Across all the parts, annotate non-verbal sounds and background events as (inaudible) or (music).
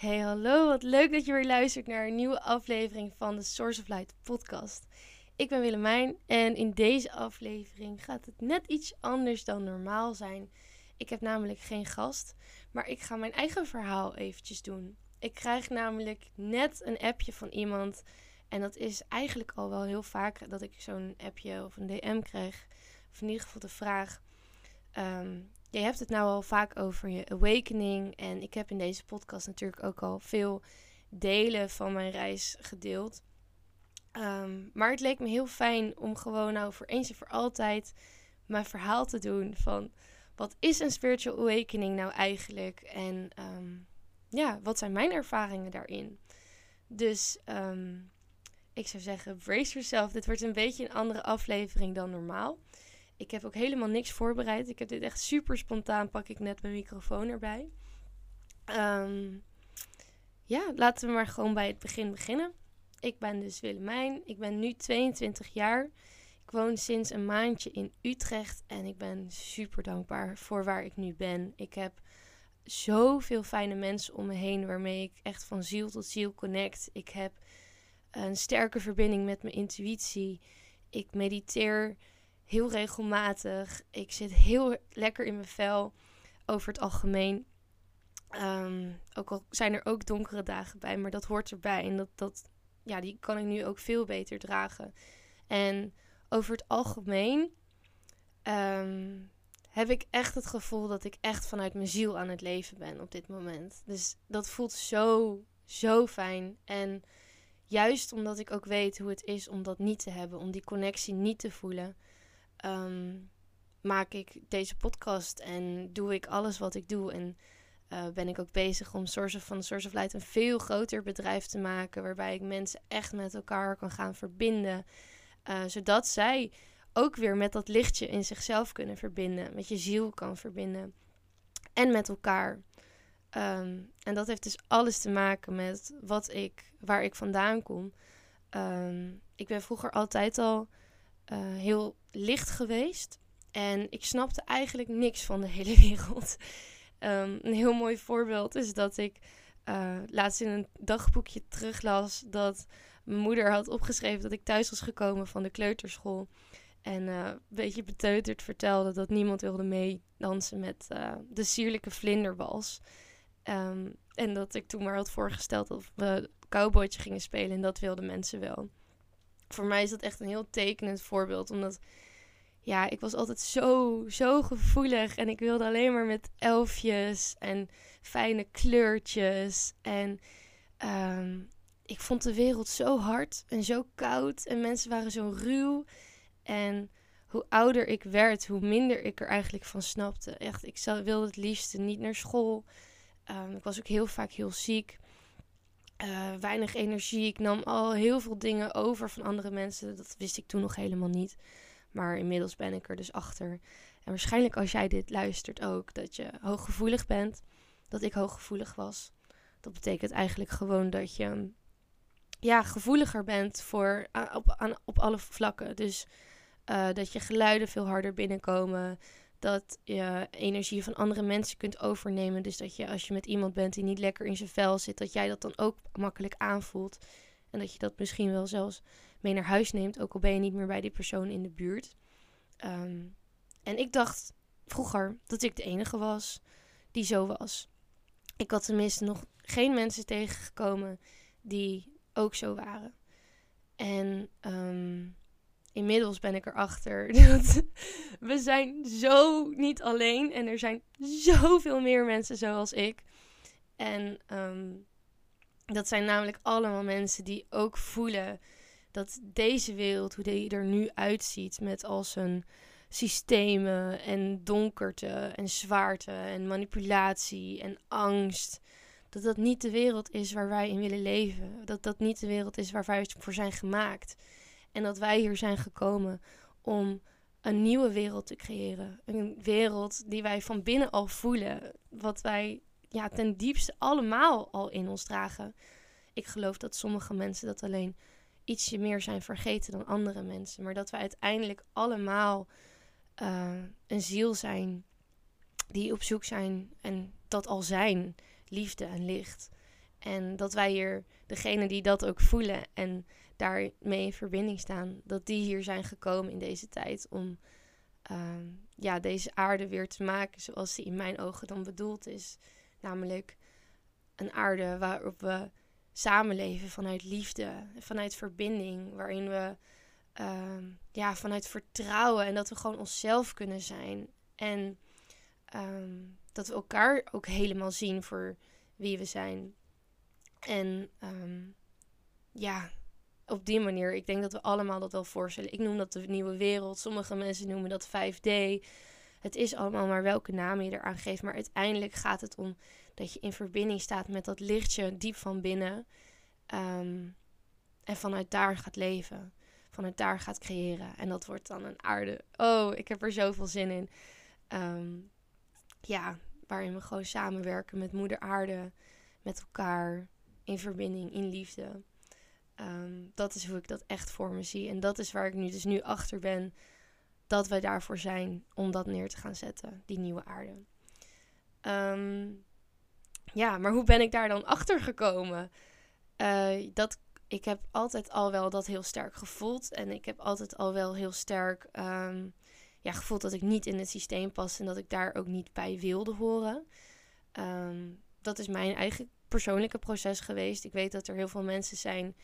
Hey, hallo. Wat leuk dat je weer luistert naar een nieuwe aflevering van de Source of Light podcast. Ik ben Willemijn en in deze aflevering gaat het net iets anders dan normaal zijn. Ik heb namelijk geen gast, maar ik ga mijn eigen verhaal eventjes doen. Ik krijg namelijk net een appje van iemand en dat is eigenlijk al wel heel vaak dat ik zo'n appje of een DM krijg. Of in ieder geval de vraag... Um, je hebt het nou al vaak over je awakening. En ik heb in deze podcast natuurlijk ook al veel delen van mijn reis gedeeld. Ehm, maar het leek me heel fijn om gewoon nou voor eens en voor altijd mijn verhaal te doen van wat is een spiritual awakening nou eigenlijk? En ehm, ja, wat zijn mijn ervaringen daarin? Dus um, ik zou zeggen, brace yourself. Dit wordt een beetje een andere aflevering dan normaal. Ik heb ook helemaal niks voorbereid. Ik heb dit echt super spontaan. Pak ik net mijn microfoon erbij. Um, ja, laten we maar gewoon bij het begin beginnen. Ik ben dus Willemijn. Ik ben nu 22 jaar. Ik woon sinds een maandje in Utrecht. En ik ben super dankbaar voor waar ik nu ben. Ik heb zoveel fijne mensen om me heen waarmee ik echt van ziel tot ziel connect. Ik heb een sterke verbinding met mijn intuïtie. Ik mediteer heel regelmatig. Ik zit heel lekker in mijn vel over het algemeen. Ehm, ook al zijn er ook donkere dagen bij, maar dat hoort erbij. En dat, dat, ja, die kan ik nu ook veel beter dragen. En over het algemeen ehm, heb ik echt het gevoel dat ik echt vanuit mijn ziel aan het leven ben op dit moment. Dus dat voelt zo, zo fijn. En juist omdat ik ook weet hoe het is om dat niet te hebben, om die connectie niet te voelen, Ehm, maak ik deze podcast en doe ik alles wat ik doe. En uh, ben ik ook bezig om Source of, van Source of Light een veel groter bedrijf te maken. Waarbij ik mensen echt met elkaar kan gaan verbinden. Uh, zodat zij ook weer met dat lichtje in zichzelf kunnen verbinden. Met je ziel kan verbinden. En met elkaar. Um, en dat heeft dus alles te maken met wat ik, waar ik vandaan kom. Um, ik ben vroeger altijd al uh, heel licht geweest. En ik snapte eigenlijk niks van de (laughs) hele wereld. Um, een heel mooi voorbeeld is dat ik uh, laatst in een dagboekje teruglas dat mijn moeder had opgeschreven dat ik thuis was gekomen van de kleuterschool. En uh, een beetje beteuterd vertelde dat niemand wilde meedansen met uh, de sierlijke vlinderwals. Um, en dat ik toen maar had voorgesteld dat we cowboytje gingen spelen en dat wilden mensen wel voor mij is dat echt een heel tekenend voorbeeld. Omdat, ja, ik was altijd zo, zo gevoelig. En ik wilde alleen maar met elfjes en fijne kleurtjes. En um, ik vond de wereld zo hard en zo koud. En mensen waren zo ruw. En hoe ouder ik werd, hoe minder ik er eigenlijk van snapte. Echt, ik wilde het liefste niet naar school. Um, ik was ook heel vaak heel ziek. Uh, weinig energie. Ik nam al heel veel dingen over van andere mensen. Dat wist ik toen nog helemaal niet. Maar inmiddels ben ik er dus achter. En waarschijnlijk als jij dit luistert ook, dat je hooggevoelig bent. Dat ik hooggevoelig was. Dat betekent eigenlijk gewoon dat je ja, gevoeliger bent voor, op, op alle vlakken. Dus uh, dat je geluiden veel harder binnenkomen dat je energie van andere mensen kunt overnemen. Dus dat je als je met iemand bent die niet lekker in zijn vel zit, dat jij dat dan ook makkelijk aanvoelt. En dat je dat misschien wel zelfs mee naar huis neemt, ook al ben je niet meer bij die persoon in de buurt. Um, en ik dacht vroeger dat ik de enige was die zo was. Ik had tenminste nog geen mensen tegengekomen die ook zo waren. En um, inmiddels ben ik erachter (laughs) dat we zijn zo niet alleen. En er zijn zoveel meer mensen zoals ik. En um, dat zijn namelijk allemaal mensen die ook voelen dat deze wereld, hoe die er nu uitziet, met al zijn systemen en donkerte en zwaarte en manipulatie en angst, dat dat niet de wereld is waar wij in willen leven. Dat dat niet de wereld is waar wij voor zijn gemaakt. En dat wij hier zijn gekomen om een nieuwe wereld te creëren. Een wereld die wij van binnen al voelen. Wat wij ja, ten diepste allemaal al in ons dragen. Ik geloof dat sommige mensen dat alleen ietsje meer zijn vergeten dan andere mensen. Maar dat wij uiteindelijk allemaal uh, een ziel zijn die op zoek zijn en dat al zijn liefde en licht. En dat wij hier, degene die dat ook voelen en daarmee in verbinding staan, dat die hier zijn gekomen in deze tijd om ehm, ja, deze aarde weer te maken zoals die in mijn ogen dan bedoeld is. Namelijk een aarde waarop we samenleven vanuit liefde, vanuit verbinding, waarin we uh, ja, vanuit vertrouwen en dat we gewoon onszelf kunnen zijn. En ehm, dat we elkaar ook helemaal zien voor wie we zijn. En ehm, ja, op die manier, ik denk dat we allemaal dat wel voorstellen. Ik noem dat de nieuwe wereld. Sommige mensen noemen dat 5D. Het is allemaal maar welke naam je eraan geeft. Maar uiteindelijk gaat het om dat je in verbinding staat met dat lichtje diep van binnen. Ehm, en vanuit daar gaat leven. Vanuit daar gaat creëren. En dat wordt dan een aarde. Oh, ik heb er zoveel zin in. Ehm, ja, waarin we gewoon samenwerken met moeder aarde. Met elkaar. In verbinding, in liefde. Ehm, dat is hoe ik dat echt voor me zie. En dat is waar ik nu dus nu achter ben. Dat wij daarvoor zijn om dat neer te gaan zetten. Die nieuwe aarde. ja, maar hoe ben ik daar dan achter gekomen? Uh, dat, ik heb altijd al wel dat heel sterk gevoeld. En ik heb altijd al wel heel sterk um, ja, gevoeld dat ik niet in het systeem pas en dat ik daar ook niet bij wilde horen. Dat is mijn eigen persoonlijke proces geweest. Ik weet dat er heel veel mensen zijn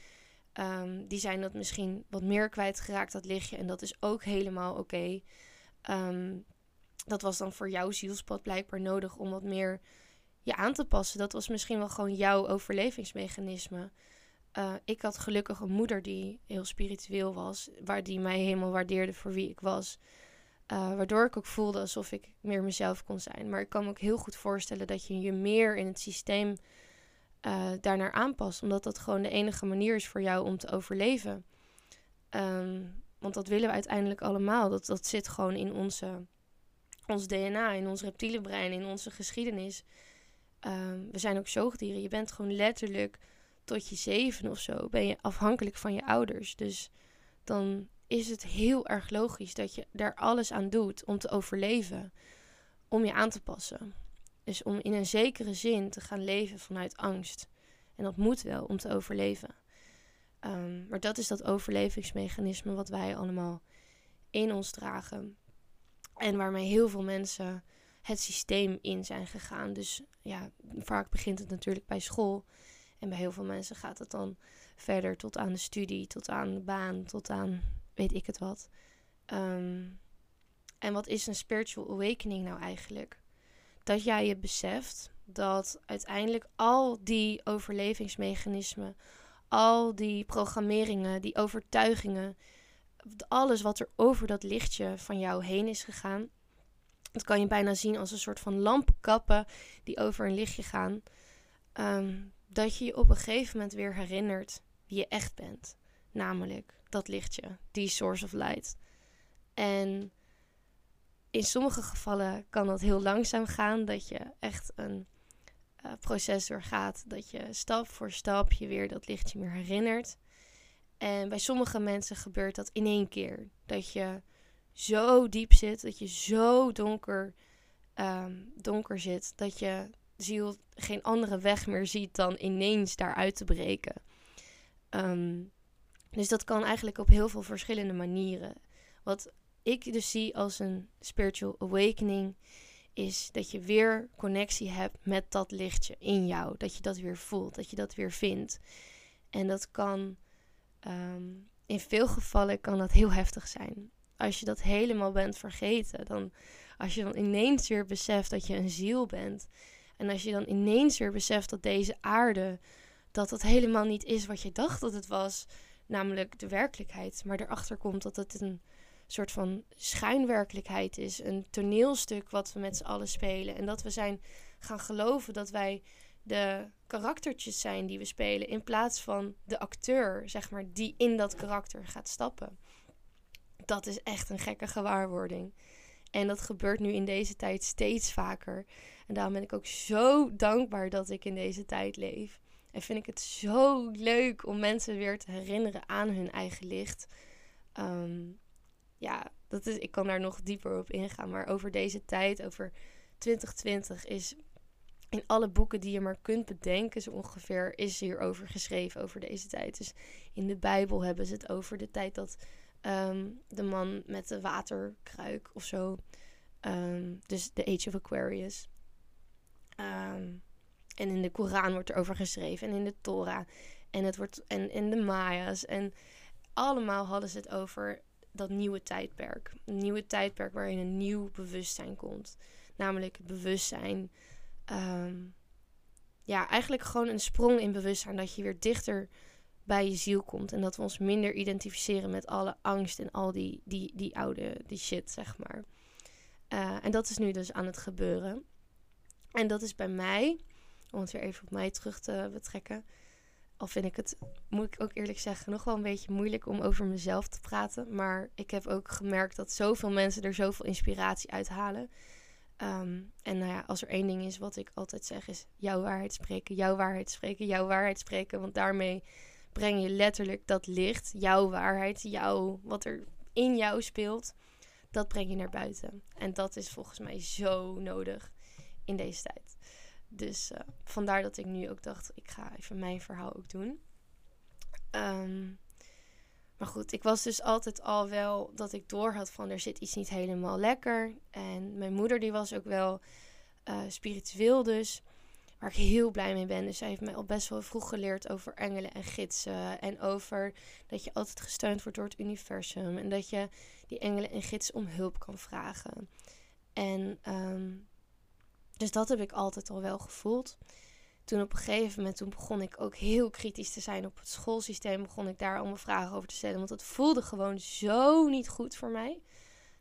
um, die zijn dat misschien wat meer kwijtgeraakt, dat lichtje. En dat is ook helemaal oké. Okay. dat was dan voor jouw zielspad blijkbaar nodig om wat meer je aan te passen. Dat was misschien wel gewoon jouw overlevingsmechanisme. Uh, ik had gelukkig een moeder die heel spiritueel was, waar die mij helemaal waardeerde voor wie ik was. Uh, waardoor ik ook voelde alsof ik meer mezelf kon zijn. Maar ik kan me ook heel goed voorstellen dat je je meer in het systeem uh, daarnaar aanpast. Omdat dat gewoon de enige manier is voor jou om te overleven. Um, want dat willen we uiteindelijk allemaal. Dat, dat zit gewoon in onze, ons DNA, in ons reptiele brein, in onze geschiedenis. Um, we zijn ook zoogdieren. Je bent gewoon letterlijk tot je zeven of zo ben je afhankelijk van je ouders. Dus dan is het heel erg logisch dat je daar alles aan doet om te overleven, om je aan te passen. Dus om in een zekere zin te gaan leven vanuit angst. En dat moet wel om te overleven. Um, maar dat is dat overlevingsmechanisme wat wij allemaal in ons dragen. En waarmee heel veel mensen het systeem in zijn gegaan. Dus ja, vaak begint het natuurlijk bij school. En bij heel veel mensen gaat het dan verder tot aan de studie, tot aan de baan, tot aan weet ik het wat. Um, en wat is een spiritual awakening nou eigenlijk? Dat jij je beseft dat uiteindelijk al die overlevingsmechanismen, al die programmeringen, die overtuigingen, alles wat er over dat lichtje van jou heen is gegaan, dat kan je bijna zien als een soort van lampkappen die over een lichtje gaan. Ehm, dat je je op een gegeven moment weer herinnert wie je echt bent. Namelijk dat lichtje, die source of light. En in sommige gevallen kan dat heel langzaam gaan, dat je echt een uh, proces doorgaat, dat je stap voor stap je weer dat lichtje meer herinnert. En bij sommige mensen gebeurt dat in één keer. Dat je zo diep zit, dat je zo donker, um, donker zit, dat je ziel geen andere weg meer ziet dan ineens daaruit te breken. Um, dus dat kan eigenlijk op heel veel verschillende manieren. Wat ik dus zie als een spiritual awakening, is dat je weer connectie hebt met dat lichtje in jou. Dat je dat weer voelt, dat je dat weer vindt. En dat kan, um, in veel gevallen kan dat heel heftig zijn als je dat helemaal bent vergeten, dan als je dan ineens weer beseft dat je een ziel bent. En als je dan ineens weer beseft dat deze aarde, dat dat helemaal niet is wat je dacht dat het was, namelijk de werkelijkheid. Maar erachter komt dat het een soort van schijnwerkelijkheid is. Een toneelstuk wat we met z'n allen spelen. En dat we zijn gaan geloven dat wij de karaktertjes zijn die we spelen. In plaats van de acteur, zeg maar, die in dat karakter gaat stappen dat is echt een gekke gewaarwording. En dat gebeurt nu in deze tijd steeds vaker. En daarom ben ik ook zo dankbaar dat ik in deze tijd leef. En vind ik het zo leuk om mensen weer te herinneren aan hun eigen licht. Ehm, ja, dat is, ik kan daar nog dieper op ingaan. Maar over deze tijd, over 2020, is in alle boeken die je maar kunt bedenken, zo ongeveer, is hierover geschreven, over deze tijd. Dus in de Bijbel hebben ze het over de tijd dat ehm, de man met de waterkruik of zo, ehm, dus de Age of Aquarius. Ehm, en in de Koran wordt er over geschreven en in de Torah. En, het wordt, en in de Maya's. En allemaal hadden ze het over dat nieuwe tijdperk. Een nieuwe tijdperk waarin een nieuw bewustzijn komt. Namelijk het bewustzijn. Ehm, ja, eigenlijk gewoon een sprong in bewustzijn. Dat je weer dichter bij je ziel komt. En dat we ons minder identificeren met alle angst en al die, die, die oude die shit, zeg maar. Uh, en dat is nu dus aan het gebeuren. En dat is bij mij, om het weer even op mij terug te betrekken. Al vind ik het, moet ik ook eerlijk zeggen, nog wel een beetje moeilijk om over mezelf te praten. Maar ik heb ook gemerkt dat zoveel mensen er zoveel inspiratie uit halen. Ehm, en nou ja, als er één ding is wat ik altijd zeg, is jouw waarheid spreken, jouw waarheid spreken, jouw waarheid spreken. Want daarmee breng je letterlijk dat licht, jouw waarheid, jouw, wat er in jou speelt, dat breng je naar buiten. En dat is volgens mij zo nodig in deze tijd. Dus uh, vandaar dat ik nu ook dacht, ik ga even mijn verhaal ook doen. Um, maar goed, ik was dus altijd al wel dat ik door had van er zit iets niet helemaal lekker. En mijn moeder die was ook wel uh, spiritueel dus. Waar ik heel blij mee ben. Dus zij heeft mij al best wel vroeg geleerd over engelen en gidsen. En over dat je altijd gesteund wordt door het universum. En dat je die engelen en gidsen om hulp kan vragen. En um, dus dat heb ik altijd al wel gevoeld. Toen op een gegeven moment, toen begon ik ook heel kritisch te zijn op het schoolsysteem. Begon ik daar allemaal vragen over te stellen. Want het voelde gewoon zo niet goed voor mij.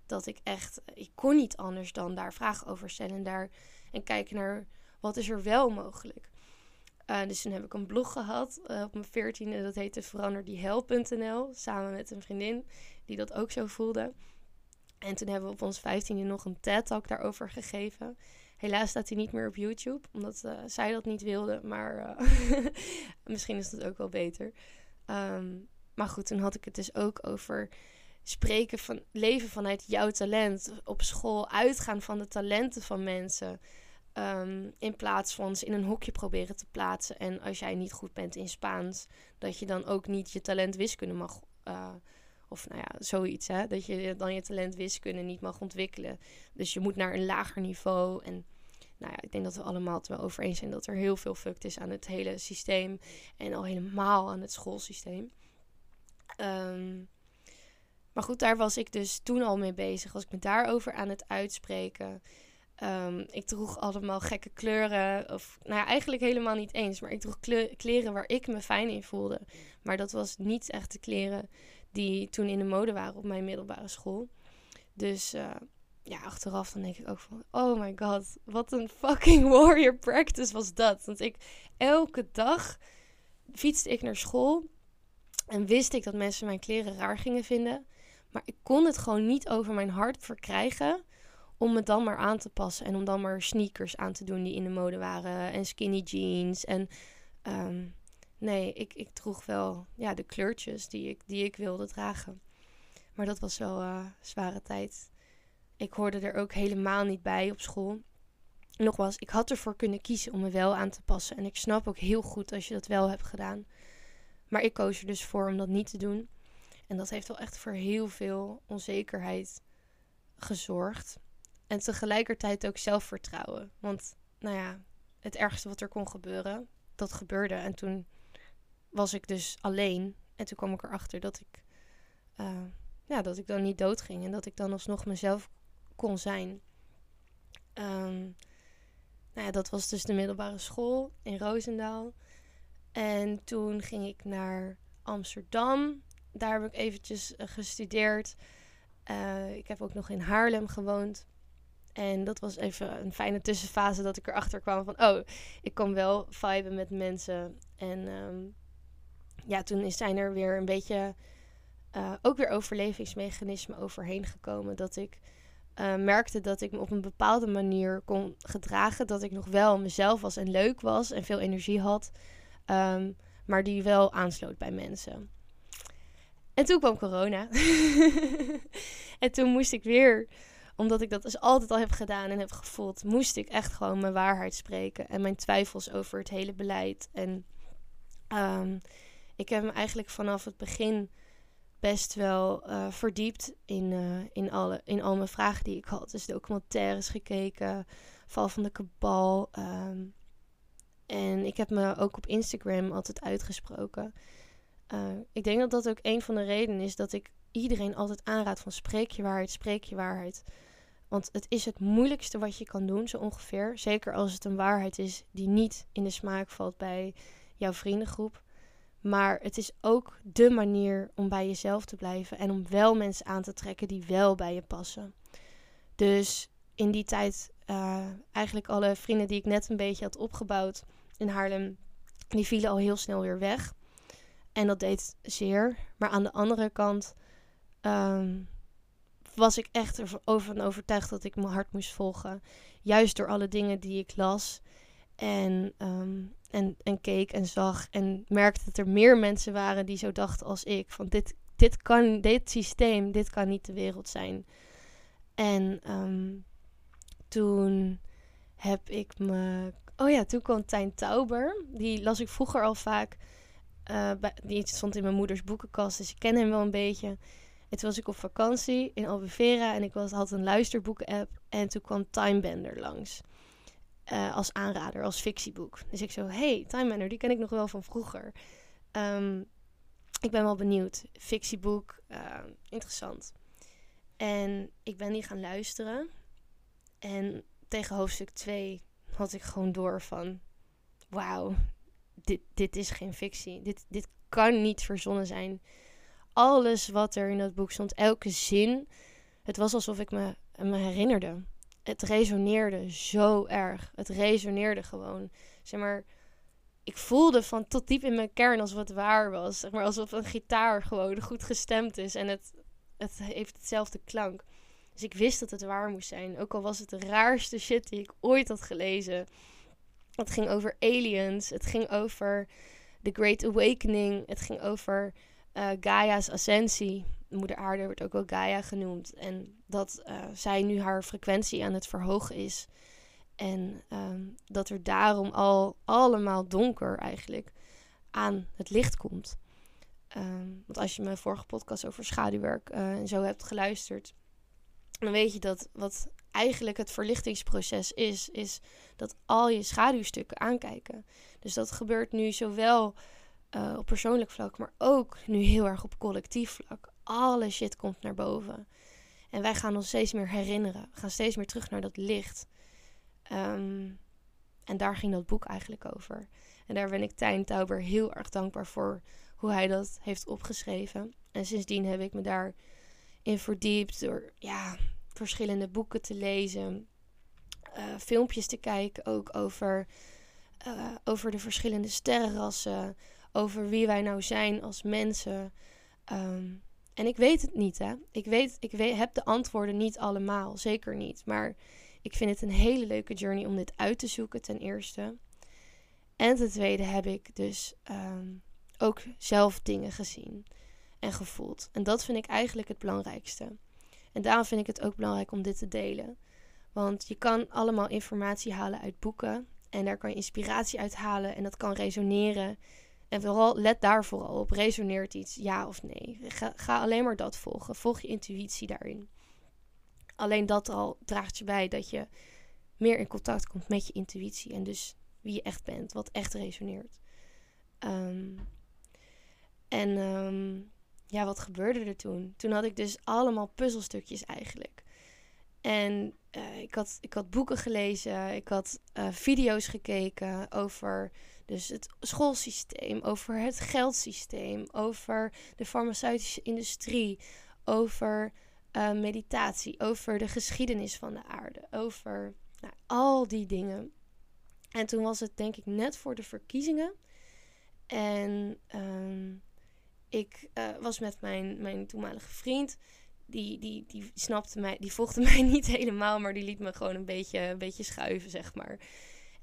Dat ik echt, ik kon niet anders dan daar vragen over stellen. En, daar, en kijken naar wat is er wel mogelijk. Uh, dus toen heb ik een blog gehad uh, op mijn veertiende. Dat heette veranderdiehel.nl. Samen met een vriendin die dat ook zo voelde. En toen hebben we op ons vijftiende nog een TED-talk daarover gegeven. Helaas staat hij niet meer op YouTube, omdat uh, zij dat niet wilde. Maar uh, (laughs) misschien is dat ook wel beter. Um, maar goed, toen had ik het dus ook over spreken van leven vanuit jouw talent. Op school uitgaan van de talenten van mensen. Um, in plaats van ze in een hokje proberen te plaatsen. En als jij niet goed bent in Spaans, dat je dan ook niet je talent wiskunde mag. Uh, of nou ja, zoiets. Hè? Dat je dan je talent wiskunde niet mag ontwikkelen. Dus je moet naar een lager niveau. En nou ja, ik denk dat we allemaal het wel over eens zijn dat er heel veel fucked is aan het hele systeem. En al helemaal aan het schoolsysteem. Um, maar goed, daar was ik dus toen al mee bezig. Was ik me daarover aan het uitspreken. Um, ik droeg allemaal gekke kleuren. Of nou ja, eigenlijk helemaal niet eens. Maar ik droeg kleren waar ik me fijn in voelde. Maar dat was niet echt de kleren die toen in de mode waren op mijn middelbare school. Dus uh, ja, achteraf dan denk ik ook van, oh my god, wat een (laughs) fucking warrior practice was dat. Want ik, elke dag fietste ik naar school en wist ik dat mensen mijn kleren raar gingen vinden. Maar ik kon het gewoon niet over mijn hart verkrijgen om me dan maar aan te passen. En om dan maar sneakers aan te doen die in de mode waren. En skinny jeans. En um, nee, ik, ik droeg wel ja, de kleurtjes die ik, die ik wilde dragen. Maar dat was wel uh, zware tijd. Ik hoorde er ook helemaal niet bij op school. Nogmaals, ik had ervoor kunnen kiezen om me wel aan te passen. En ik snap ook heel goed als je dat wel hebt gedaan. Maar ik koos er dus voor om dat niet te doen. En dat heeft wel echt voor heel veel onzekerheid gezorgd. En tegelijkertijd ook zelfvertrouwen. Want, nou ja, het ergste wat er kon gebeuren, dat gebeurde. En toen was ik dus alleen. En toen kwam ik erachter dat ik, uh, ja, dat ik dan niet doodging. En dat ik dan alsnog mezelf kon zijn. Um, nou ja, dat was dus de middelbare school in Roosendaal. En toen ging ik naar Amsterdam. Daar heb ik eventjes uh, gestudeerd. Uh, ik heb ook nog in Haarlem gewoond. En dat was even een fijne tussenfase dat ik erachter kwam van... oh, ik kan wel viben met mensen. En um, ja, toen zijn er weer een beetje... Uh, ook weer overlevingsmechanismen overheen gekomen. Dat ik uh, merkte dat ik me op een bepaalde manier kon gedragen. Dat ik nog wel mezelf was en leuk was en veel energie had. Um, maar die wel aansloot bij mensen. En toen kwam corona. (laughs) en toen moest ik weer omdat ik dat dus altijd al heb gedaan en heb gevoeld, moest ik echt gewoon mijn waarheid spreken. En mijn twijfels over het hele beleid. En um, ik heb me eigenlijk vanaf het begin best wel uh, verdiept in, uh, in, alle, in al mijn vragen die ik had. Dus documentaires gekeken, val van de kabal. Um, en ik heb me ook op Instagram altijd uitgesproken. Uh, ik denk dat dat ook een van de redenen is dat ik iedereen altijd aanraad van spreek je waarheid, spreek je waarheid. Want het is het moeilijkste wat je kan doen, zo ongeveer. Zeker als het een waarheid is die niet in de smaak valt bij jouw vriendengroep. Maar het is ook de manier om bij jezelf te blijven en om wel mensen aan te trekken die wel bij je passen. Dus in die tijd, uh, eigenlijk alle vrienden die ik net een beetje had opgebouwd in Haarlem, die vielen al heel snel weer weg. En dat deed zeer. Maar aan de andere kant um, was ik echt ervan overtuigd dat ik mijn hart moest volgen. Juist door alle dingen die ik las. En, um, en, en keek en zag. En merkte dat er meer mensen waren die zo dachten als ik. Van dit, dit kan, dit systeem, dit kan niet de wereld zijn. En um, toen heb ik me. Oh ja, toen kwam Tijn Tauber. Die las ik vroeger al vaak. Bij, die stond in mijn moeders boekenkast, dus ik ken hem wel een beetje. En toen was ik op vakantie in Albufeira en ik was, had een luisterboeken-app. En toen kwam Timebender langs. Uh, als aanrader, als fictieboek. Dus ik zo, hey, Timebender, die ken ik nog wel van vroeger. Um, ik ben wel benieuwd. Fictieboek, uh, interessant. En ik ben die gaan luisteren. En tegen hoofdstuk 2 had ik gewoon door van... Wauw, dit, dit is geen fictie. Dit, dit kan niet verzonnen zijn alles wat er in dat boek stond, elke zin. Het was alsof ik me, me herinnerde. Het resoneerde zo erg. Het resoneerde gewoon. Zeg maar, ik voelde van tot diep in mijn kern alsof het waar was. Zeg maar, alsof een gitaar gewoon goed gestemd is en het, het heeft hetzelfde klank. Dus ik wist dat het waar moest zijn. Ook al was het de raarste shit die ik ooit had gelezen. Het ging over aliens. Het ging over The Great Awakening. Het ging over uh, Gaia's ascensie. Moeder Aarde wordt ook wel Gaia genoemd. En dat uh, zij nu haar frequentie aan het verhogen is. En um, dat er daarom al allemaal donker eigenlijk aan het licht komt. Um, want als je mijn vorige podcast over schaduwwerk uh, en zo hebt geluisterd, dan weet je dat wat eigenlijk het verlichtingsproces is, is dat al je schaduwstukken aankijken. Dus dat gebeurt nu zowel uh, op persoonlijk vlak, maar ook nu heel erg op collectief vlak. Alle shit komt naar boven. En wij gaan ons steeds meer herinneren. We gaan steeds meer terug naar dat licht. Um, en daar ging dat boek eigenlijk over. En daar ben ik Tijn Tauber heel erg dankbaar voor hoe hij dat heeft opgeschreven. En sindsdien heb ik me daarin verdiept door ja, verschillende boeken te lezen, uh, filmpjes te kijken, ook over, uh, over de verschillende sterrenrassen, over wie wij nou zijn als mensen. Um, en ik weet het niet, hè. Ik, weet, ik weet, heb de antwoorden niet allemaal, zeker niet. Maar ik vind het een hele leuke journey om dit uit te zoeken, ten eerste. En ten tweede heb ik dus um, ook zelf dingen gezien en gevoeld. En dat vind ik eigenlijk het belangrijkste. En daarom vind ik het ook belangrijk om dit te delen. Want je kan allemaal informatie halen uit boeken. En daar kan je inspiratie uit halen. En dat kan resoneren. En vooral let daar vooral op. Resoneert iets, ja of nee? Ga, ga alleen maar dat volgen. Volg je intuïtie daarin. Alleen dat al draagt je bij dat je meer in contact komt met je intuïtie. En dus wie je echt bent, wat echt resoneert. Um, en um, ja, wat gebeurde er toen? Toen had ik dus allemaal puzzelstukjes eigenlijk. En uh, ik, had, ik had boeken gelezen, ik had uh, video's gekeken over dus het schoolsysteem, over het geldsysteem, over de farmaceutische industrie, over uh, meditatie, over de geschiedenis van de aarde, over nou, al die dingen. En toen was het denk ik net voor de verkiezingen. En um, ik uh, was met mijn, mijn toenmalige vriend. Die, die, die snapte mij, die volgde (laughs) mij niet helemaal, maar die liet me gewoon een beetje, een beetje schuiven, zeg maar.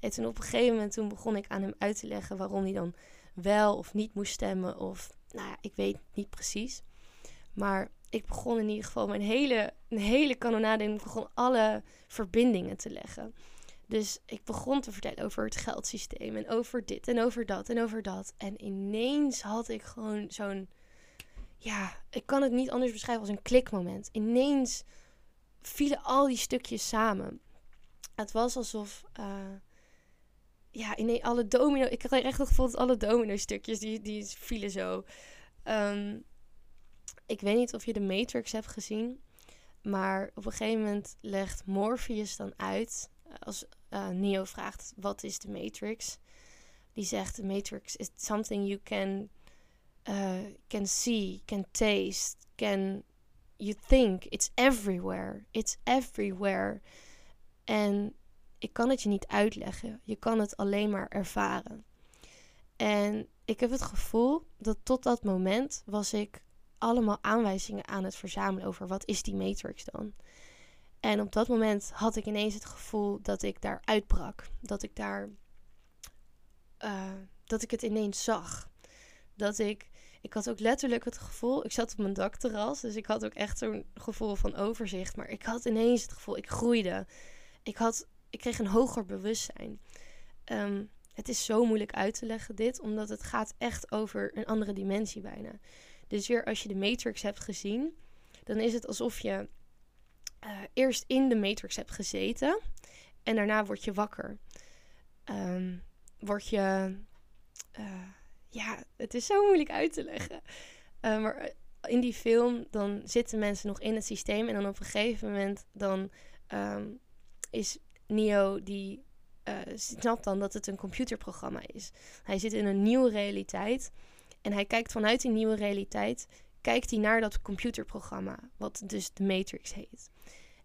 En toen op een gegeven moment toen begon ik aan hem uit te leggen waarom hij dan wel of niet moest stemmen. Of, nou ja, ik weet niet precies. Maar ik begon in ieder geval mijn hele, een hele kanonade en ik begon alle verbindingen te leggen. Dus ik begon te vertellen over het geldsysteem en over dit en over dat en over dat. En ineens had ik gewoon zo'n, ja, ik kan het niet anders beschrijven als een klikmoment. Ineens vielen al die stukjes samen. Het was alsof, uh, ja, ineens alle domino, ik had echt het gevoel dat alle domino stukjes, die, die vielen zo. Ehm, ik weet niet of je de Matrix hebt gezien. Maar op een gegeven moment legt Morpheus dan uit. Eh, als uh, Neo vraagt: wat is de Matrix? Die zegt: The Matrix is something you can, uh, can see, can taste, can you think. It's everywhere. It's everywhere. En ik kan het je niet uitleggen. Je kan het alleen maar ervaren. En ik heb het gevoel dat tot dat moment was ik allemaal aanwijzingen aan het verzamelen over wat is die matrix dan. En op dat moment had ik ineens het gevoel dat ik daar uitbrak. Dat ik daar. Uh, dat ik het ineens zag. Dat ik. Ik had ook letterlijk het gevoel. Ik zat op mijn dakterras. Dus ik had ook echt zo'n gevoel van overzicht. Maar ik had ineens het gevoel. Ik groeide. Ik, had, ik kreeg een hoger bewustzijn. Um, het is zo moeilijk uit te leggen, dit. Omdat het gaat echt over een andere dimensie bijna. Dus weer als je de Matrix hebt gezien, dan is het alsof je uh, eerst in de Matrix hebt gezeten en daarna word je wakker. Um, word je. Uh, ja, het is zo moeilijk uit te leggen. Uh, maar in die film, dan zitten mensen nog in het systeem. En dan op een gegeven moment, dan um, is Neo die uh, snapt dan dat het een computerprogramma is. Hij zit in een nieuwe realiteit. En hij kijkt vanuit die nieuwe realiteit, kijkt hij naar dat computerprogramma, wat dus de Matrix heet.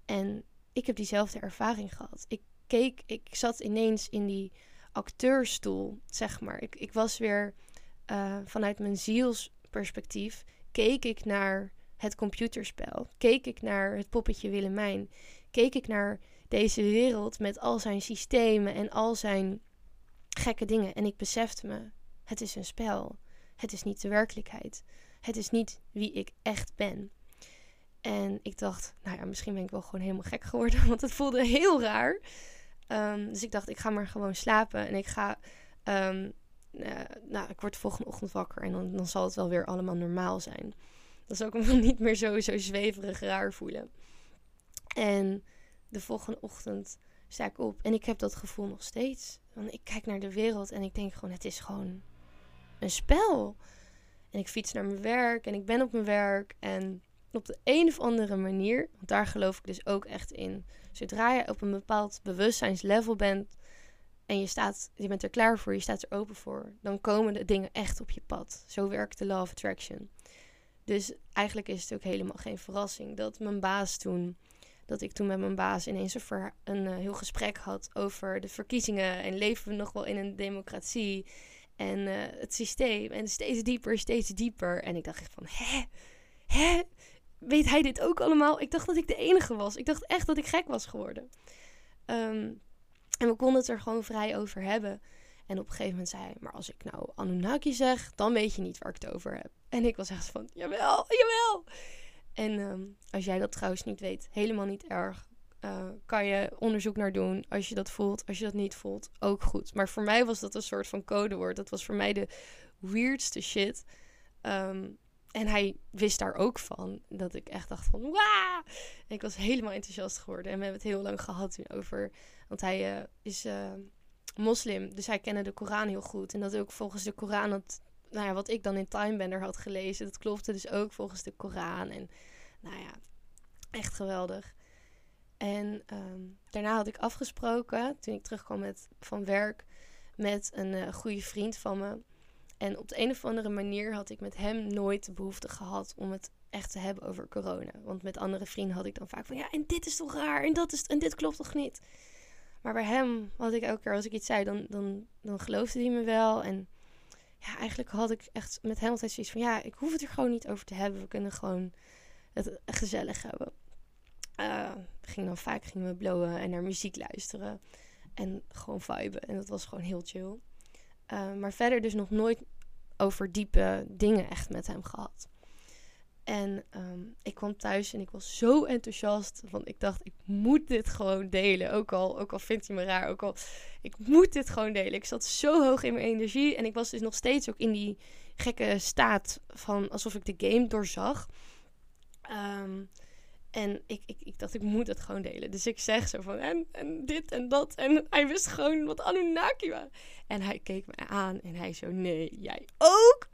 En ik heb diezelfde ervaring gehad. Ik keek, ik zat ineens in die acteurstoel, zeg maar. Ik, ik was weer uh, vanuit mijn zielsperspectief, keek ik naar het computerspel. Keek ik naar het poppetje Willemijn. Keek ik naar deze wereld met al zijn systemen en al zijn gekke dingen. En ik besefte me, het is een spel. Het is niet de werkelijkheid. Het is niet wie ik echt ben. En ik dacht, nou ja, misschien ben ik wel gewoon helemaal gek geworden, (laughs) want het voelde heel raar. Um, dus ik dacht, ik ga maar gewoon slapen en ik ga. Um, uh, nou, ik word de volgende ochtend wakker en dan, dan zal het wel weer allemaal normaal zijn. Dan zal (laughs) ik me niet meer zo, zo zweverig raar voelen. En de volgende ochtend sta ik op en ik heb dat gevoel nog steeds. Want ik kijk naar de wereld en ik denk gewoon, het is gewoon een spel. En ik fiets naar mijn werk en ik ben op mijn werk. En op de een of andere manier, want daar geloof ik dus ook echt in. Zodra je op een bepaald bewustzijnslevel bent en je, staat, je bent er klaar voor, je staat er open voor, dan komen de dingen echt op je pad. Zo werkt de Law of Attraction. Dus eigenlijk is het ook helemaal geen verrassing dat mijn baas toen dat ik toen met mijn baas ineens een, een uh, heel gesprek had over de verkiezingen. En leven we nog wel in een democratie? En uh, het systeem. En steeds dieper, steeds dieper. En ik dacht echt van, hè? Hè? Weet hij dit ook allemaal? Ik dacht dat ik de enige was. Ik dacht echt dat ik gek was geworden. Um, en we konden het er gewoon vrij over hebben. En op een gegeven moment zei hij, maar als ik nou Anunnaki zeg, dan weet je niet waar ik het over heb. En ik was echt van, jawel, jawel. En um, als jij dat trouwens niet weet, helemaal niet erg. Uh, kan je onderzoek naar doen als je dat voelt. Als je dat niet voelt, ook goed. Maar voor mij was dat een soort van codewoord. Dat was voor mij de weirdste shit. Um, en hij wist daar ook van. Dat ik echt dacht van, wauw! Ik was helemaal enthousiast geworden. En we hebben het heel lang gehad over... Want hij uh, is uh, moslim, dus hij kende de Koran heel goed. En dat ook volgens de Koran dat nou ja, wat ik dan in Timebender had gelezen, dat klopte dus ook volgens de Koran. En nou ja, echt geweldig. En ehm, daarna had ik afgesproken, toen ik terugkwam met, van werk, met een uh, goede vriend van me. En op de een of andere manier had ik met hem nooit de behoefte gehad om het echt te hebben over corona. Want met andere vrienden had ik dan vaak van ja, en dit is toch raar en dat is en dit klopt toch niet. Maar bij hem had ik elke keer als ik iets zei, dan, dan, dan geloofde hij me wel. En ja, eigenlijk had ik echt met hem altijd zoiets van... Ja, ik hoef het er gewoon niet over te hebben. We kunnen gewoon het gezellig hebben. We gingen dan vaak gingen we blowen en naar muziek luisteren. En gewoon viben. En dat was gewoon heel chill. Uh, maar verder dus nog nooit over diepe dingen echt met hem gehad. En ehm, ik kwam thuis en ik was zo enthousiast. Want ik dacht, ik moet dit gewoon delen. Ook al, ook al vindt hij me raar. Ook al, ik moet dit gewoon delen. Ik zat zo hoog in mijn energie. En ik was dus nog steeds ook in die gekke staat van alsof ik de game doorzag. Ehm, en ik, ik, ik dacht, ik moet het gewoon delen. Dus ik zeg zo van, en, en dit en dat. En hij wist gewoon wat Anunnaki was. En hij keek me aan en hij zo, nee, jij ook?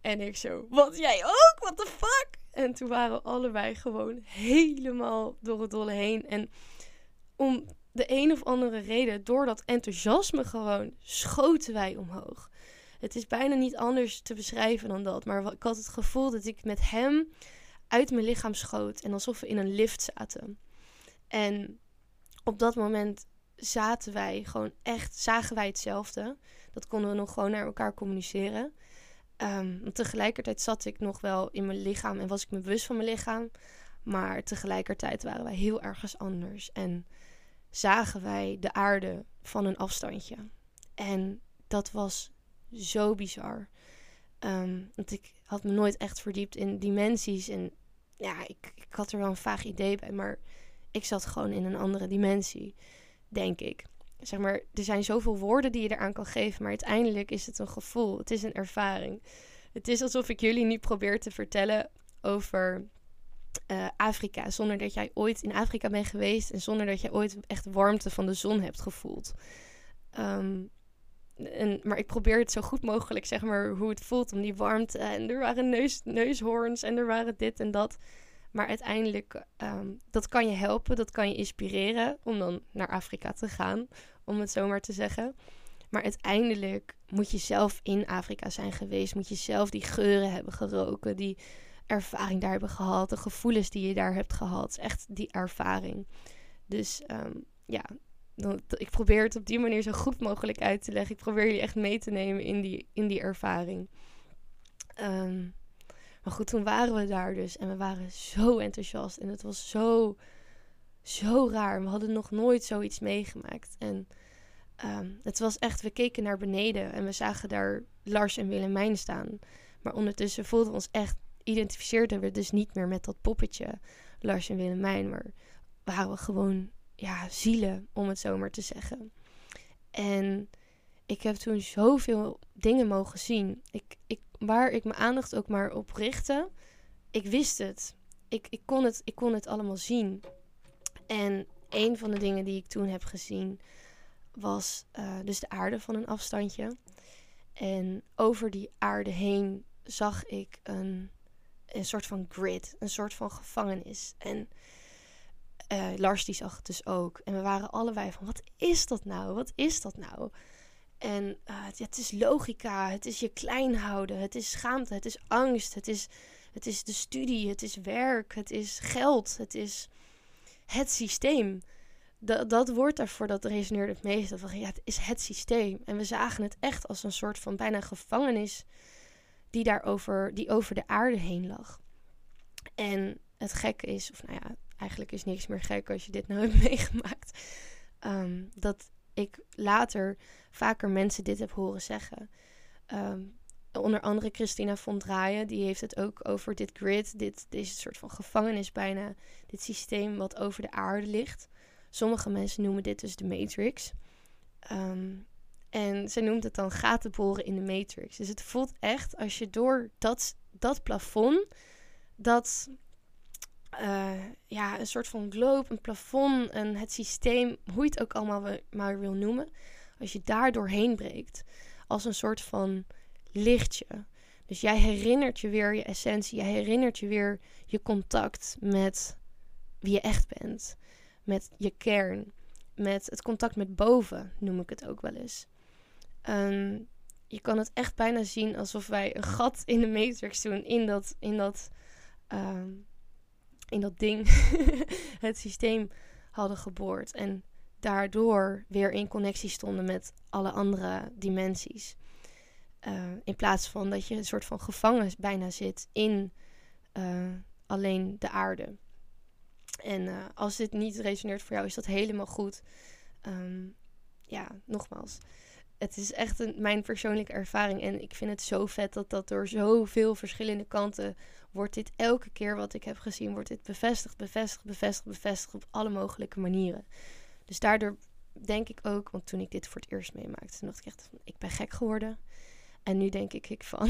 En ik zo, wat, jij ook? What the fuck? En toen waren we allebei gewoon helemaal door het dolle heen. En om de een of andere reden, door dat enthousiasme gewoon, schoten wij omhoog. Het is bijna niet anders te beschrijven dan dat. Maar ik had het gevoel dat ik met hem uit mijn lichaam schoot. En alsof we in een lift zaten. En op dat moment zaten wij gewoon echt, zagen wij hetzelfde. Dat konden we nog gewoon naar elkaar communiceren. Um, tegelijkertijd zat ik nog wel in mijn lichaam en was ik me bewust van mijn lichaam. Maar tegelijkertijd waren wij heel ergens anders. En zagen wij de aarde van een afstandje. En dat was zo bizar. Ehm, want ik had me nooit echt verdiept in dimensies. En ja, ik, ik had er wel een vaag idee bij. Maar ik zat gewoon in een andere dimensie, denk ik. Zeg maar, er zijn zoveel woorden die je eraan kan geven. Maar uiteindelijk is het een gevoel. Het is een ervaring. Het is alsof ik jullie nu probeer te vertellen over uh, Afrika. Zonder dat jij ooit in Afrika bent geweest. En zonder dat jij ooit echt warmte van de zon hebt gevoeld. Um, en, maar ik probeer het zo goed mogelijk, zeg maar, hoe het voelt om die warmte. En er waren neus, neushoorns en er waren dit en dat. Maar uiteindelijk, um, dat kan je helpen, dat kan je inspireren om dan naar Afrika te gaan, om het zo maar te zeggen. Maar uiteindelijk moet je zelf in Afrika zijn geweest, moet je zelf die geuren hebben geroken, die ervaring daar hebben gehad, de gevoelens die je daar hebt gehad. Echt die ervaring. Dus um, ja, ik probeer het op die manier zo goed mogelijk uit te leggen. Ik probeer jullie echt mee te nemen in die, in die ervaring. Um, maar goed, toen waren we daar dus en we waren zo enthousiast. En het was zo, zo raar. We hadden nog nooit zoiets meegemaakt. En um, het was echt, we keken naar beneden en we zagen daar Lars en Willemijn staan. Maar ondertussen voelden we ons echt, identificeerden we dus niet meer met dat poppetje Lars en Willemijn. Maar waren we gewoon ja, zielen, om het zo maar te zeggen. En ik heb toen zoveel dingen mogen zien. Ik, ik, waar ik mijn aandacht ook maar op richtte, ik wist het. Ik, ik, kon het. ik kon het allemaal zien. En een van de dingen die ik toen heb gezien was uh, dus de aarde van een afstandje. En over die aarde heen zag ik een, een soort van grid, een soort van gevangenis. En uh, Lars die zag het dus ook. En we waren allebei van, wat is dat nou? Wat is dat nou? En ja, het is logica, het is je klein houden, het is schaamte, het is angst, het is, het is de studie, het is werk, het is geld, het is het systeem. Dat, dat woord daarvoor, dat resoneerde het meest. Van, ja, het is het systeem. En we zagen het echt als een soort van bijna gevangenis die, daarover, die over de aarde heen lag. En het gekke is, of nou ja, eigenlijk is niks meer gek als je dit nou (laughs) hebt meegemaakt. Ehm, dat ik later vaker mensen dit heb horen zeggen. Ehm, onder andere Christina von Draaien, die heeft het ook over dit grid, dit, deze soort van gevangenis bijna, dit systeem wat over de aarde ligt. Sommige mensen noemen dit dus de Matrix. Ehm, en ze noemt het dan gaten boren in de Matrix. Dus het voelt echt als je door dat, dat plafond, dat uh, ja, een soort van globe, een plafond, en het systeem, hoe je het ook allemaal maar wil noemen. Als je daar doorheen breekt, als een soort van lichtje. Dus jij herinnert je weer je essentie, jij herinnert je weer je contact met wie je echt bent, met je kern, met het contact met boven, noem ik het ook wel eens. Um, je kan het echt bijna zien alsof wij een gat in de matrix doen, in dat, in dat um, in dat ding (laughs) het systeem hadden geboord. En daardoor weer in connectie stonden met alle andere dimensies. Uh, in plaats van dat je een soort van gevangen bijna zit in uh, alleen de aarde. En uh, als dit niet resoneert voor jou, is dat helemaal goed. Um, ja, nogmaals. Het is echt een, mijn persoonlijke ervaring. En ik vind het zo vet dat dat door zoveel verschillende kanten wordt dit elke keer wat ik heb gezien, wordt dit bevestigd, bevestigd, bevestigd, bevestigd op alle mogelijke manieren. Dus daardoor denk ik ook, want toen ik dit voor het eerst meemaakte, toen dacht ik echt van, ik ben gek geworden. En nu denk ik, ik van,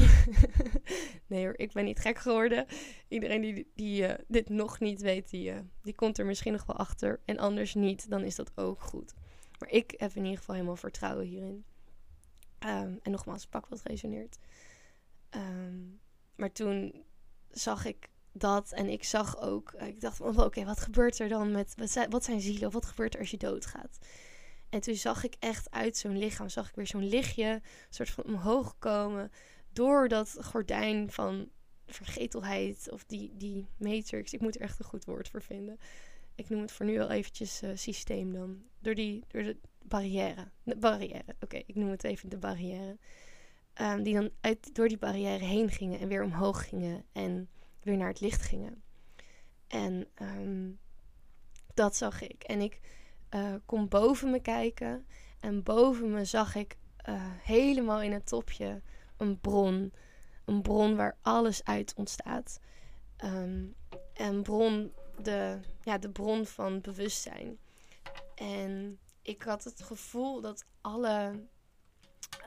(laughs) nee hoor, ik ben niet gek geworden. Iedereen die, die uh, dit nog niet weet, die, uh, die komt er misschien nog wel achter. En anders niet, dan is dat ook goed. Maar ik heb in ieder geval helemaal vertrouwen hierin. Um, en nogmaals, pak wat resoneert. Um, maar toen zag ik dat en ik zag ook, ik dacht van, oké, wat gebeurt er dan met, wat zijn, wat zijn zielen? Of wat gebeurt er als je doodgaat? En toen zag ik echt uit zo'n lichaam, zag ik weer zo'n lichtje, soort van omhoog komen. Door dat gordijn van vergetelheid of die, die matrix. Ik moet er echt een goed woord voor vinden. Ik noem het voor nu wel eventjes uh, systeem dan. Door, die, door de barrière. De barrière, oké, ik noem het even de barrière. Um, die dan uit, door die barrière heen gingen en weer omhoog gingen en weer naar het licht gingen. En um, dat zag ik. En ik uh, kon boven me kijken. En boven me zag ik uh, helemaal in het topje een bron. Een bron waar alles uit ontstaat. Um, een bron, de, ja, de bron van bewustzijn. En ik had het gevoel dat alle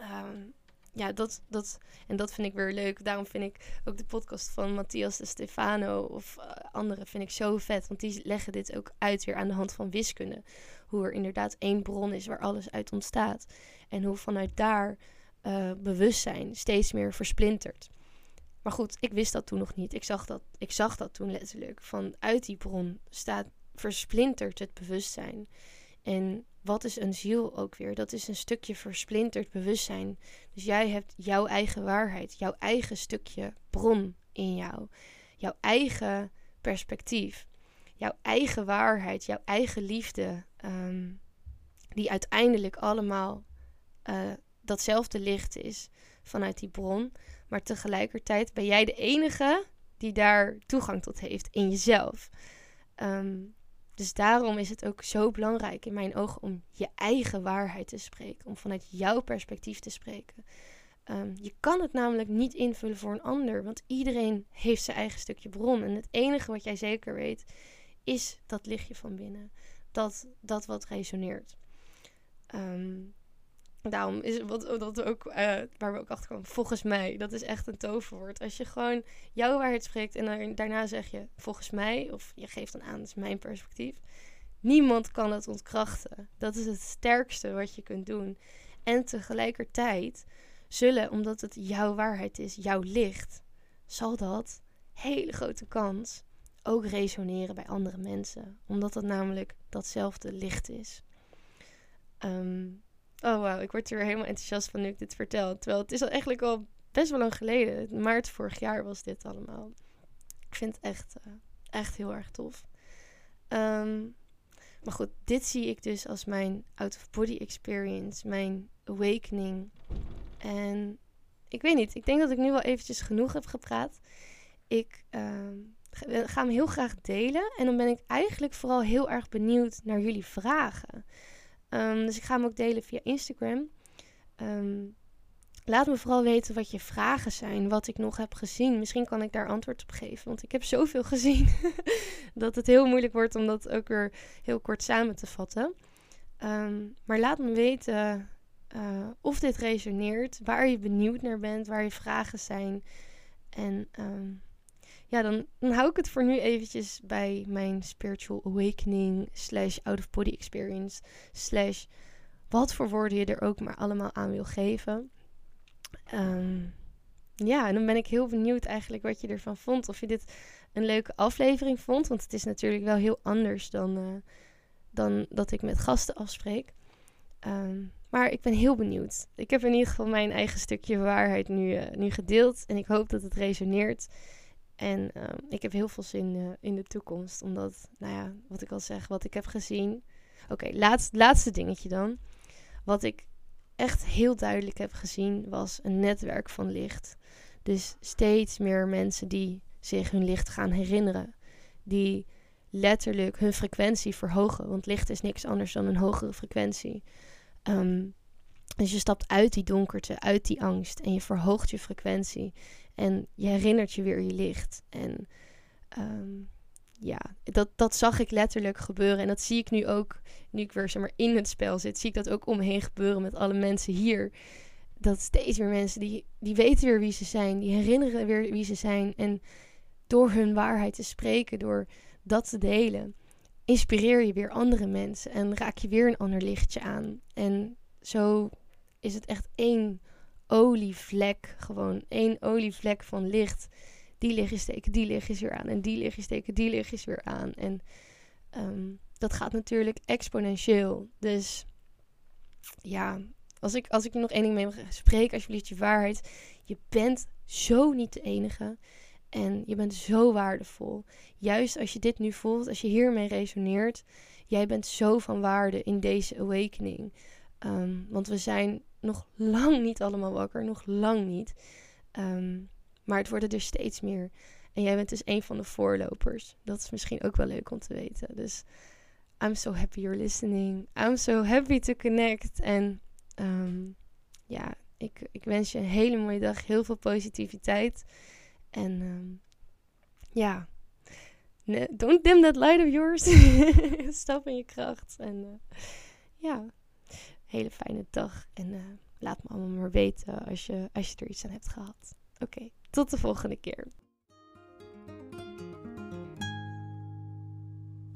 um, ja, dat, dat, en dat vind ik weer leuk. Daarom vind ik ook de podcast van Matthias de Stefano of uh, anderen vind ik zo vet. Want die leggen dit ook uit weer aan de hand van wiskunde. Hoe er inderdaad één bron is waar alles uit ontstaat. En hoe vanuit daar uh, bewustzijn steeds meer versplintert. Maar goed, ik wist dat toen nog niet. Ik zag dat, ik zag dat toen letterlijk. Vanuit die bron staat versplintert het bewustzijn. En wat is een ziel ook weer? Dat is een stukje versplinterd bewustzijn. Dus jij hebt jouw eigen waarheid, jouw eigen stukje bron in jou, jouw eigen perspectief, jouw eigen waarheid, jouw eigen liefde, um, die uiteindelijk allemaal uh, datzelfde licht is vanuit die bron. Maar tegelijkertijd ben jij de enige die daar toegang tot heeft in jezelf. Um, dus daarom is het ook zo belangrijk in mijn ogen om je eigen waarheid te spreken, om vanuit jouw perspectief te spreken. Um, je kan het namelijk niet invullen voor een ander, want iedereen heeft zijn eigen stukje bron. En het enige wat jij zeker weet, is dat lichtje van binnen. Dat, dat wat resoneert. Um, daarom is het wat, dat ook, uh, waar we ook achter komen, volgens mij, dat is echt een toverwoord. Als je gewoon jouw waarheid spreekt en daarna zeg je volgens mij, of je geeft dan aan, dat is mijn perspectief. Niemand kan het ontkrachten. Dat is het sterkste wat je kunt doen. En tegelijkertijd zullen, omdat het jouw waarheid is, jouw licht, zal dat, hele grote kans, ook resoneren bij andere mensen. Omdat het namelijk datzelfde licht is. Um, Oh wauw, ik word er weer helemaal enthousiast van nu ik dit vertel. Terwijl het is al eigenlijk al best wel lang geleden. Maart vorig jaar was dit allemaal. Ik vind het echt, uh, echt heel erg tof. Um, maar goed, dit zie ik dus als mijn out-of-body experience. Mijn awakening. En ik weet niet, ik denk dat ik nu wel eventjes genoeg heb gepraat. Ik uh, ga hem heel graag delen. En dan ben ik eigenlijk vooral heel erg benieuwd naar jullie vragen. Um, dus ik ga hem ook delen via Instagram. Um, laat me vooral weten wat je vragen zijn, wat ik nog heb gezien. Misschien kan ik daar antwoord op geven, want ik heb zoveel (laughs) gezien dat het heel moeilijk wordt om dat ook weer heel kort samen te vatten. Um, maar laat me weten uh, of dit resoneert, waar je benieuwd naar bent, waar je vragen zijn. En ja, dan, dan hou ik het voor nu eventjes bij mijn spiritual awakening slash out of body experience slash wat voor woorden je er ook maar allemaal aan wil geven. Um, ja, en dan ben ik heel benieuwd eigenlijk wat je ervan vond. Of je dit een leuke aflevering vond. Want het is natuurlijk wel heel anders dan, uh, dan dat ik met gasten afspreek. Um, maar ik ben heel benieuwd. Ik heb in ieder geval mijn eigen stukje waarheid nu, uh, nu gedeeld. En ik hoop dat het resoneert. En uh, ik heb heel veel zin uh, in de toekomst. Omdat, nou ja, wat ik al zeg, wat ik heb gezien. Oké, okay, laatst, laatste dingetje dan. Wat ik echt heel duidelijk heb gezien was een netwerk van licht. Dus steeds meer mensen die zich hun licht gaan herinneren. Die letterlijk hun frequentie verhogen. Want licht is niks anders dan een hogere frequentie. Um, Dus je stapt uit die donkerte, uit die angst en je verhoogt je frequentie. En je herinnert je weer je licht. En ehm, ja, dat, dat zag ik letterlijk gebeuren. En dat zie ik nu ook, nu ik weer zeg maar, in het spel zit, zie ik dat ook omheen gebeuren met alle mensen hier. Dat steeds meer mensen die, die weten weer wie ze zijn, die herinneren weer wie ze zijn. En door hun waarheid te spreken, door dat te delen, inspireer je weer andere mensen en raak je weer een ander lichtje aan. En zo is het echt één olievlek, gewoon één olievlek van licht. Die lichtjes steken, die lichtjes weer aan en die lichtjes steken, die lichtjes weer aan. En ehm, dat gaat natuurlijk exponentieel. Dus ja, als ik, als ik nog één ding mee mag spreken, alsjeblieft je waarheid. Je bent zo niet de enige. En je bent zo waardevol. Juist als je dit nu voelt, als je hiermee resoneert, jij bent zo van waarde in deze awakening. Ehm, want we zijn nog lang niet allemaal wakker, nog lang niet. Ehm, maar het worden er steeds meer. En jij bent dus een van de voorlopers. Dat is misschien ook wel leuk om te weten. Dus I'm so happy you're listening. I'm so happy to connect. En ehm, ja, ik, ik wens je een hele mooie dag. Heel veel positiviteit. En um, ja, don't dim that light of yours. (laughs) Stap in je kracht. En uh, ja, hele fijne dag. En uh, laat me allemaal maar weten als je, als je er iets aan hebt gehad. Oké, tot de volgende keer.